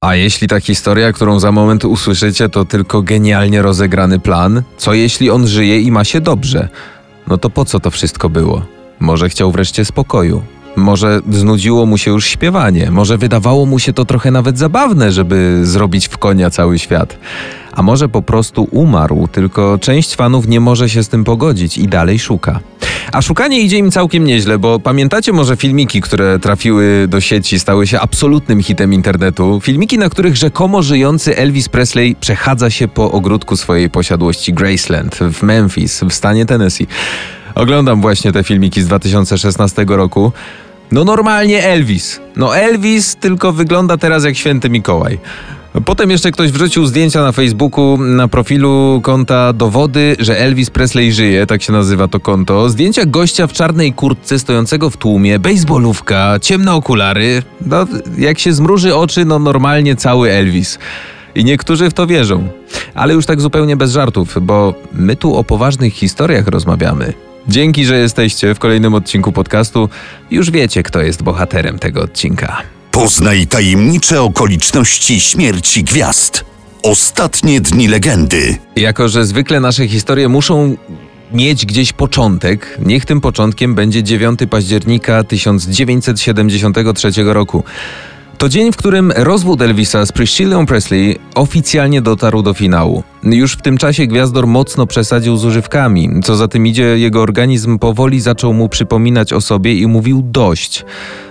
A jeśli ta historia, którą za moment usłyszycie, to tylko genialnie rozegrany plan, co jeśli on żyje i ma się dobrze? No to po co to wszystko było? Może chciał wreszcie spokoju. Może znudziło mu się już śpiewanie, może wydawało mu się to trochę nawet zabawne, żeby zrobić w konia cały świat. A może po prostu umarł, tylko część fanów nie może się z tym pogodzić i dalej szuka. A szukanie idzie im całkiem nieźle, bo pamiętacie może filmiki, które trafiły do sieci, stały się absolutnym hitem internetu? Filmiki, na których rzekomo żyjący Elvis Presley przechadza się po ogródku swojej posiadłości Graceland w Memphis, w stanie Tennessee. Oglądam właśnie te filmiki z 2016 roku. No normalnie Elvis. No Elvis tylko wygląda teraz jak święty Mikołaj. Potem jeszcze ktoś wrzucił zdjęcia na Facebooku na profilu konta dowody, że Elvis Presley żyje, tak się nazywa to konto. Zdjęcia gościa w czarnej kurtce stojącego w tłumie, bejsbolówka, ciemne okulary. No, jak się zmruży oczy, no normalnie cały Elvis. I niektórzy w to wierzą. Ale już tak zupełnie bez żartów, bo my tu o poważnych historiach rozmawiamy. Dzięki, że jesteście w kolejnym odcinku podcastu. Już wiecie, kto jest bohaterem tego odcinka. Poznaj tajemnicze okoliczności śmierci gwiazd. Ostatnie dni legendy. Jako, że zwykle nasze historie muszą mieć gdzieś początek, niech tym początkiem będzie 9 października 1973 roku. To dzień, w którym rozwód Elvisa z Priscillą Presley oficjalnie dotarł do finału. Już w tym czasie gwiazdor mocno przesadził z używkami. Co za tym idzie, jego organizm powoli zaczął mu przypominać o sobie i mówił dość.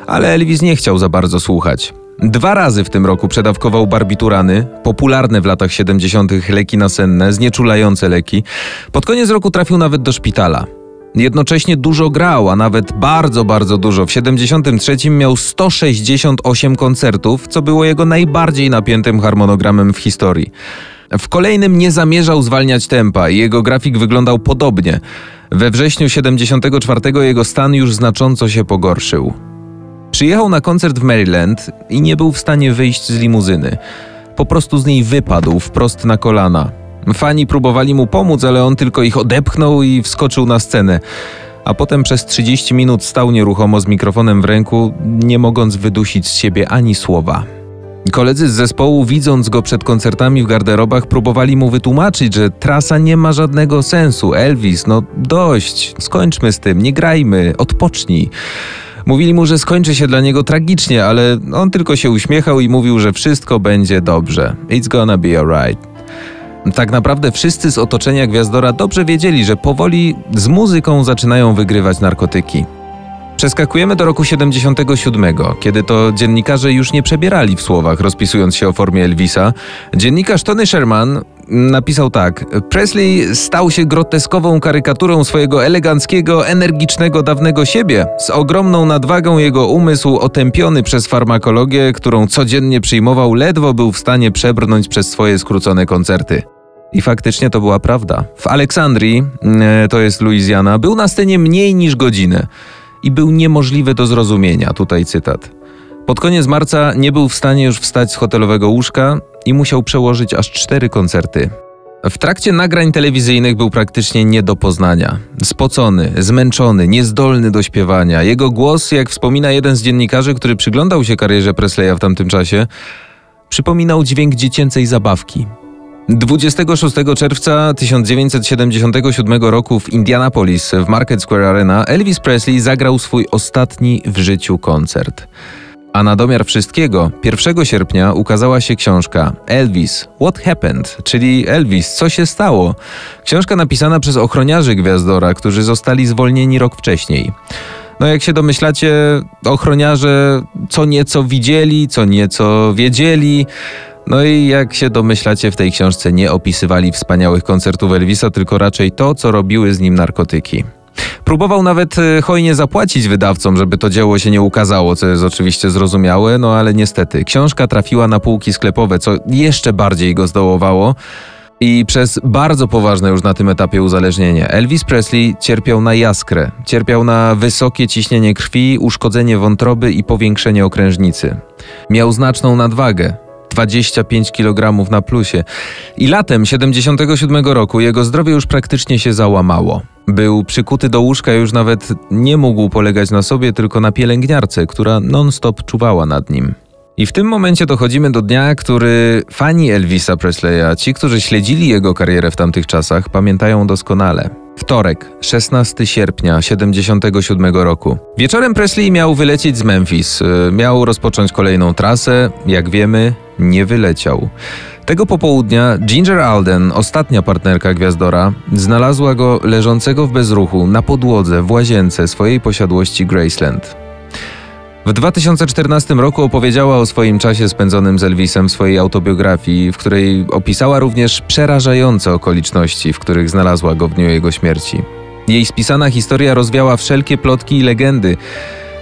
Ale Elvis nie chciał za bardzo słuchać. Dwa razy w tym roku przedawkował barbiturany, popularne w latach 70. leki nasenne, znieczulające leki. Pod koniec roku trafił nawet do szpitala. Jednocześnie dużo grał, a nawet bardzo, bardzo dużo. W 73 miał 168 koncertów, co było jego najbardziej napiętym harmonogramem w historii. W kolejnym nie zamierzał zwalniać tempa i jego grafik wyglądał podobnie. We wrześniu 74 jego stan już znacząco się pogorszył. Przyjechał na koncert w Maryland i nie był w stanie wyjść z limuzyny. Po prostu z niej wypadł wprost na kolana. Fani próbowali mu pomóc, ale on tylko ich odepchnął i wskoczył na scenę. A potem przez 30 minut stał nieruchomo z mikrofonem w ręku, nie mogąc wydusić z siebie ani słowa. Koledzy z zespołu, widząc go przed koncertami w garderobach, próbowali mu wytłumaczyć, że trasa nie ma żadnego sensu. Elvis, no dość, skończmy z tym, nie grajmy, odpocznij. Mówili mu, że skończy się dla niego tragicznie, ale on tylko się uśmiechał i mówił, że wszystko będzie dobrze. It's gonna be alright. Tak naprawdę wszyscy z otoczenia Gwiazdora dobrze wiedzieli, że powoli z muzyką zaczynają wygrywać narkotyki. Przeskakujemy do roku 77, kiedy to dziennikarze już nie przebierali w słowach, rozpisując się o formie Elvisa. Dziennikarz Tony Sherman napisał tak: Presley stał się groteskową karykaturą swojego eleganckiego, energicznego, dawnego siebie. Z ogromną nadwagą jego umysł, otępiony przez farmakologię, którą codziennie przyjmował, ledwo był w stanie przebrnąć przez swoje skrócone koncerty. I faktycznie to była prawda. W Aleksandrii, e, to jest Luizjana, był na scenie mniej niż godzinę i był niemożliwy do zrozumienia. Tutaj cytat. Pod koniec marca nie był w stanie już wstać z hotelowego łóżka i musiał przełożyć aż cztery koncerty. W trakcie nagrań telewizyjnych był praktycznie nie do poznania. Spocony, zmęczony, niezdolny do śpiewania. Jego głos, jak wspomina jeden z dziennikarzy, który przyglądał się karierze Presleya w tamtym czasie, przypominał dźwięk dziecięcej zabawki. 26 czerwca 1977 roku w Indianapolis w Market Square Arena Elvis Presley zagrał swój ostatni w życiu koncert. A na domiar wszystkiego 1 sierpnia ukazała się książka Elvis What Happened, czyli Elvis Co się stało? Książka napisana przez ochroniarzy Gwiazdora, którzy zostali zwolnieni rok wcześniej. No jak się domyślacie, ochroniarze co nieco widzieli, co nieco wiedzieli. No i jak się domyślacie, w tej książce nie opisywali wspaniałych koncertów Elvisa, tylko raczej to, co robiły z nim narkotyki. Próbował nawet e, hojnie zapłacić wydawcom, żeby to dzieło się nie ukazało, co jest oczywiście zrozumiałe, no ale niestety książka trafiła na półki sklepowe, co jeszcze bardziej go zdołowało. I przez bardzo poważne już na tym etapie uzależnienie Elvis Presley cierpiał na jaskrę, cierpiał na wysokie ciśnienie krwi, uszkodzenie wątroby i powiększenie okrężnicy. Miał znaczną nadwagę, 25 kg na plusie. I latem 77 roku jego zdrowie już praktycznie się załamało. Był przykuty do łóżka, już nawet nie mógł polegać na sobie, tylko na pielęgniarce, która non-stop czuwała nad nim. I w tym momencie dochodzimy do dnia, który fani Elvisa Presleya, ci, którzy śledzili jego karierę w tamtych czasach, pamiętają doskonale. Wtorek, 16 sierpnia 77 roku. Wieczorem Presley miał wylecieć z Memphis. y, Miał rozpocząć kolejną trasę. Jak wiemy, nie wyleciał. Tego popołudnia Ginger Alden, ostatnia partnerka Gwiazdora, znalazła go leżącego w bezruchu na podłodze w łazience swojej posiadłości Graceland. W 2014 roku opowiedziała o swoim czasie spędzonym z Elvisem w swojej autobiografii, w której opisała również przerażające okoliczności, w których znalazła go w dniu jego śmierci. Jej spisana historia rozwiała wszelkie plotki i legendy.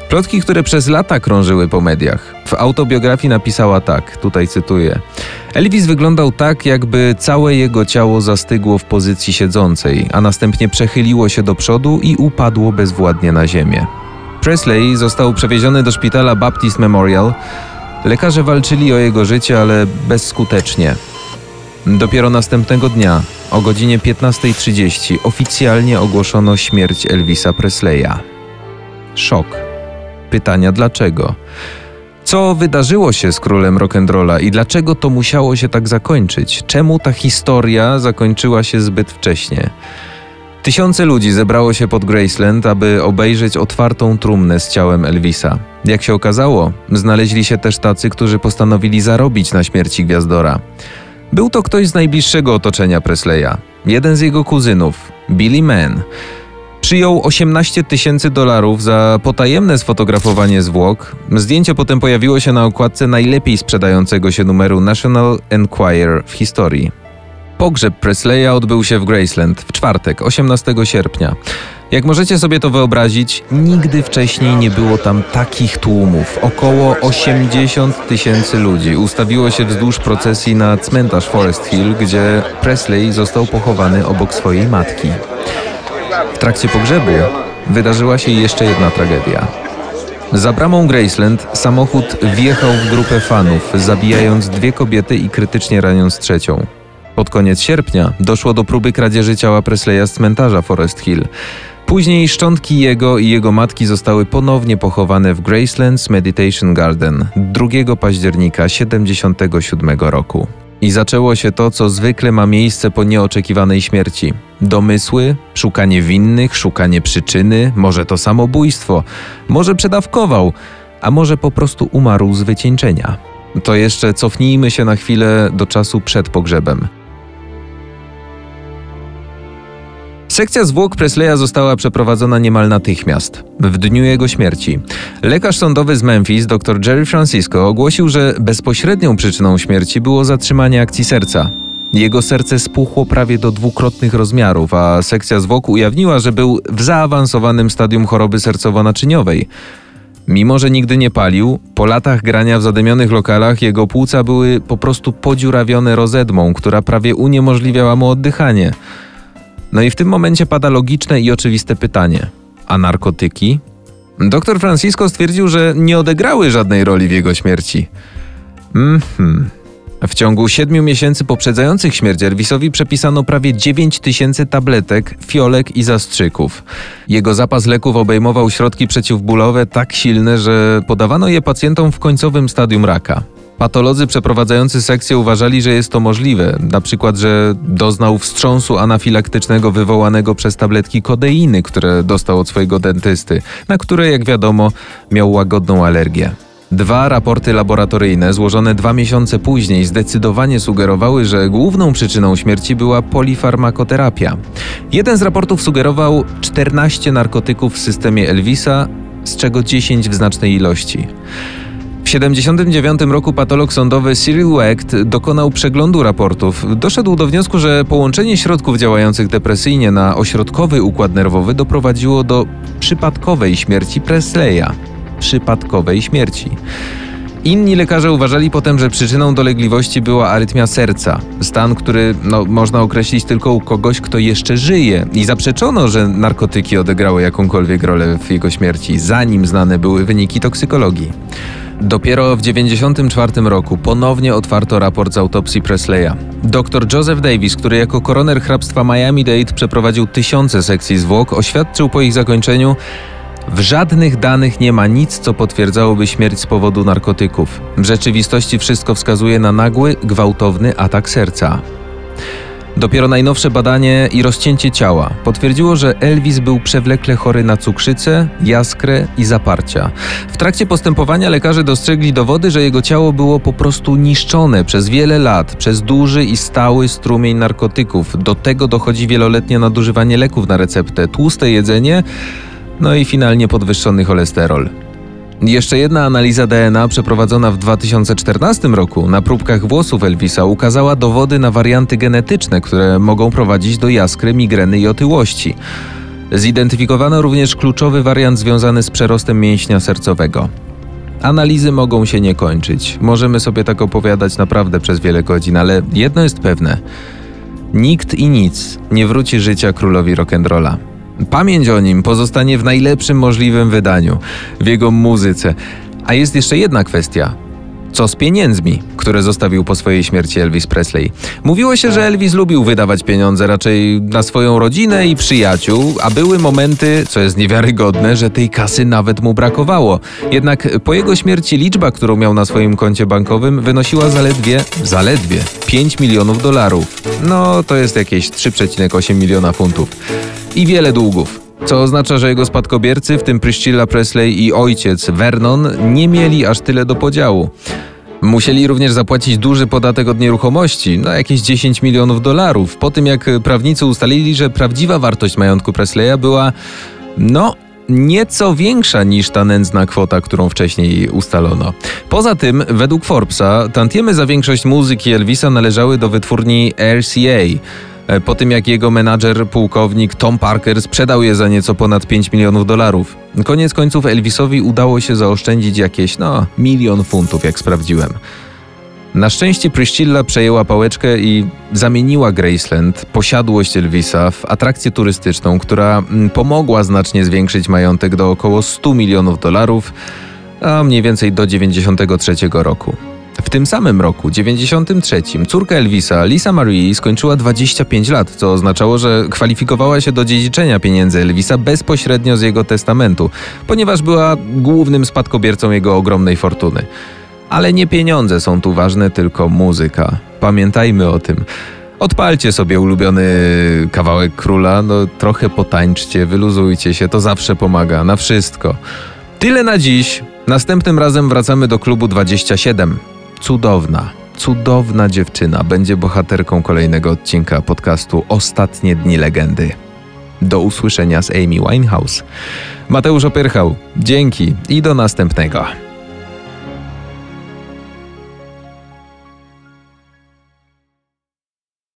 Plotki, które przez lata krążyły po mediach. W autobiografii napisała tak, tutaj cytuję: Elvis wyglądał tak, jakby całe jego ciało zastygło w pozycji siedzącej, a następnie przechyliło się do przodu i upadło bezwładnie na ziemię. Presley został przewieziony do szpitala Baptist Memorial. Lekarze walczyli o jego życie, ale bezskutecznie. Dopiero następnego dnia, o godzinie 15.30, oficjalnie ogłoszono śmierć Elvisa Presleya. Szok. Pytania dlaczego? Co wydarzyło się z królem rock'n'rolla i dlaczego to musiało się tak zakończyć? Czemu ta historia zakończyła się zbyt wcześnie? Tysiące ludzi zebrało się pod Graceland, aby obejrzeć otwartą trumnę z ciałem Elvisa. Jak się okazało, znaleźli się też tacy, którzy postanowili zarobić na śmierci Gwiazdora. Był to ktoś z najbliższego otoczenia Presleya, jeden z jego kuzynów, Billy Mann. Przyjął 18 tysięcy dolarów za potajemne sfotografowanie zwłok. Zdjęcie potem pojawiło się na okładce najlepiej sprzedającego się numeru National Enquirer w historii. Pogrzeb Presleya odbył się w Graceland w czwartek, 18 sierpnia. Jak możecie sobie to wyobrazić, nigdy wcześniej nie było tam takich tłumów. Około 80 tysięcy ludzi ustawiło się wzdłuż procesji na cmentarz Forest Hill, gdzie Presley został pochowany obok swojej matki. W trakcie pogrzebu wydarzyła się jeszcze jedna tragedia. Za bramą Graceland samochód wjechał w grupę fanów, zabijając dwie kobiety i krytycznie raniąc trzecią. Pod koniec sierpnia doszło do próby kradzieży ciała Presleya z cmentarza Forest Hill. Później szczątki jego i jego matki zostały ponownie pochowane w Gracelands Meditation Garden 2 października 1977 roku. I zaczęło się to, co zwykle ma miejsce po nieoczekiwanej śmierci. Domysły, szukanie winnych, szukanie przyczyny, może to samobójstwo, może przedawkował, a może po prostu umarł z wycieńczenia. To jeszcze cofnijmy się na chwilę do czasu przed pogrzebem. Sekcja zwłok Presleya została przeprowadzona niemal natychmiast, w dniu jego śmierci. Lekarz sądowy z Memphis, dr Jerry Francisco, ogłosił, że bezpośrednią przyczyną śmierci było zatrzymanie akcji serca. Jego serce spuchło prawie do dwukrotnych rozmiarów, a sekcja zwłok ujawniła, że był w zaawansowanym stadium choroby sercowo-naczyniowej. Mimo, że nigdy nie palił, po latach grania w zadymionych lokalach jego płuca były po prostu podziurawione rozedmą, która prawie uniemożliwiała mu oddychanie. No i w tym momencie pada logiczne i oczywiste pytanie: a narkotyki? Doktor Francisco stwierdził, że nie odegrały żadnej roli w jego śmierci. Mhm. W ciągu siedmiu miesięcy poprzedzających śmierć Elvisowi przepisano prawie 9 tysięcy tabletek, fiolek i zastrzyków. Jego zapas leków obejmował środki przeciwbólowe tak silne, że podawano je pacjentom w końcowym stadium raka. Patolodzy przeprowadzający sekcję uważali, że jest to możliwe, na przykład, że doznał wstrząsu anafilaktycznego wywołanego przez tabletki kodeiny, które dostał od swojego dentysty, na które, jak wiadomo, miał łagodną alergię. Dwa raporty laboratoryjne złożone dwa miesiące później zdecydowanie sugerowały, że główną przyczyną śmierci była polifarmakoterapia. Jeden z raportów sugerował 14 narkotyków w systemie Elvisa, z czego 10 w znacznej ilości. W 1979 roku patolog sądowy Cyril Wecht dokonał przeglądu raportów. Doszedł do wniosku, że połączenie środków działających depresyjnie na ośrodkowy układ nerwowy doprowadziło do przypadkowej śmierci Presleya. Przypadkowej śmierci. Inni lekarze uważali potem, że przyczyną dolegliwości była arytmia serca. Stan, który no, można określić tylko u kogoś, kto jeszcze żyje. I zaprzeczono, że narkotyki odegrały jakąkolwiek rolę w jego śmierci, zanim znane były wyniki toksykologii. Dopiero w 1994 roku ponownie otwarto raport z autopsji Presleya. Dr Joseph Davis, który jako koroner hrabstwa Miami-Dade przeprowadził tysiące sekcji zwłok, oświadczył po ich zakończeniu, w żadnych danych nie ma nic, co potwierdzałoby śmierć z powodu narkotyków. W rzeczywistości wszystko wskazuje na nagły, gwałtowny atak serca. Dopiero najnowsze badanie i rozcięcie ciała potwierdziło, że Elvis był przewlekle chory na cukrzycę, jaskrę i zaparcia. W trakcie postępowania lekarze dostrzegli dowody, że jego ciało było po prostu niszczone przez wiele lat przez duży i stały strumień narkotyków. Do tego dochodzi wieloletnie nadużywanie leków na receptę, tłuste jedzenie, no i finalnie podwyższony cholesterol. Jeszcze jedna analiza DNA przeprowadzona w 2014 roku na próbkach włosów Elvisa ukazała dowody na warianty genetyczne, które mogą prowadzić do jaskry, migreny i otyłości. Zidentyfikowano również kluczowy wariant związany z przerostem mięśnia sercowego. Analizy mogą się nie kończyć. Możemy sobie tak opowiadać naprawdę przez wiele godzin, ale jedno jest pewne. Nikt i nic nie wróci życia królowi rock'n'rolla. Pamięć o nim pozostanie w najlepszym możliwym wydaniu, w jego muzyce. A jest jeszcze jedna kwestia. Co z pieniędzmi, które zostawił po swojej śmierci Elvis Presley? Mówiło się, że Elvis lubił wydawać pieniądze raczej na swoją rodzinę i przyjaciół, a były momenty, co jest niewiarygodne, że tej kasy nawet mu brakowało. Jednak po jego śmierci liczba, którą miał na swoim koncie bankowym, wynosiła zaledwie, zaledwie 5 milionów dolarów. No, to jest jakieś 3,8 miliona funtów. I wiele długów co oznacza, że jego spadkobiercy, w tym Priscilla Presley i ojciec Vernon, nie mieli aż tyle do podziału. Musieli również zapłacić duży podatek od nieruchomości, na jakieś 10 milionów dolarów, po tym jak prawnicy ustalili, że prawdziwa wartość majątku Presleya była, no, nieco większa niż ta nędzna kwota, którą wcześniej ustalono. Poza tym, według Forbesa, tantiemy za większość muzyki Elvisa należały do wytwórni RCA. E, po tym jak jego menadżer, pułkownik Tom Parker sprzedał je za nieco ponad 5 milionów dolarów. Koniec końców Elvisowi udało się zaoszczędzić jakieś, no, milion funtów, jak sprawdziłem. Na szczęście Priscilla przejęła pałeczkę i zamieniła Graceland, posiadłość Elvisa, w atrakcję turystyczną, która mm, pomogła znacznie zwiększyć majątek do około 100 milionów dolarów, a mniej więcej do 93 roku. Tym samym roku, 93, córka Elvisa, Lisa Marie, skończyła 25 lat, co oznaczało, że kwalifikowała się do dziedziczenia pieniędzy Elvisa bezpośrednio z jego testamentu, ponieważ była głównym spadkobiercą jego ogromnej fortuny. Ale nie pieniądze są tu ważne, tylko muzyka. Pamiętajmy o tym. Odpalcie sobie ulubiony kawałek króla, no trochę potańczcie, wyluzujcie się, to zawsze pomaga, na wszystko. Tyle na dziś. Następnym razem wracamy do klubu 27 cudowna, cudowna dziewczyna będzie bohaterką kolejnego odcinka podcastu Ostatnie Dni Legendy. Do usłyszenia z Amy Winehouse. Mateusz Opyrchał, dzięki i do następnego.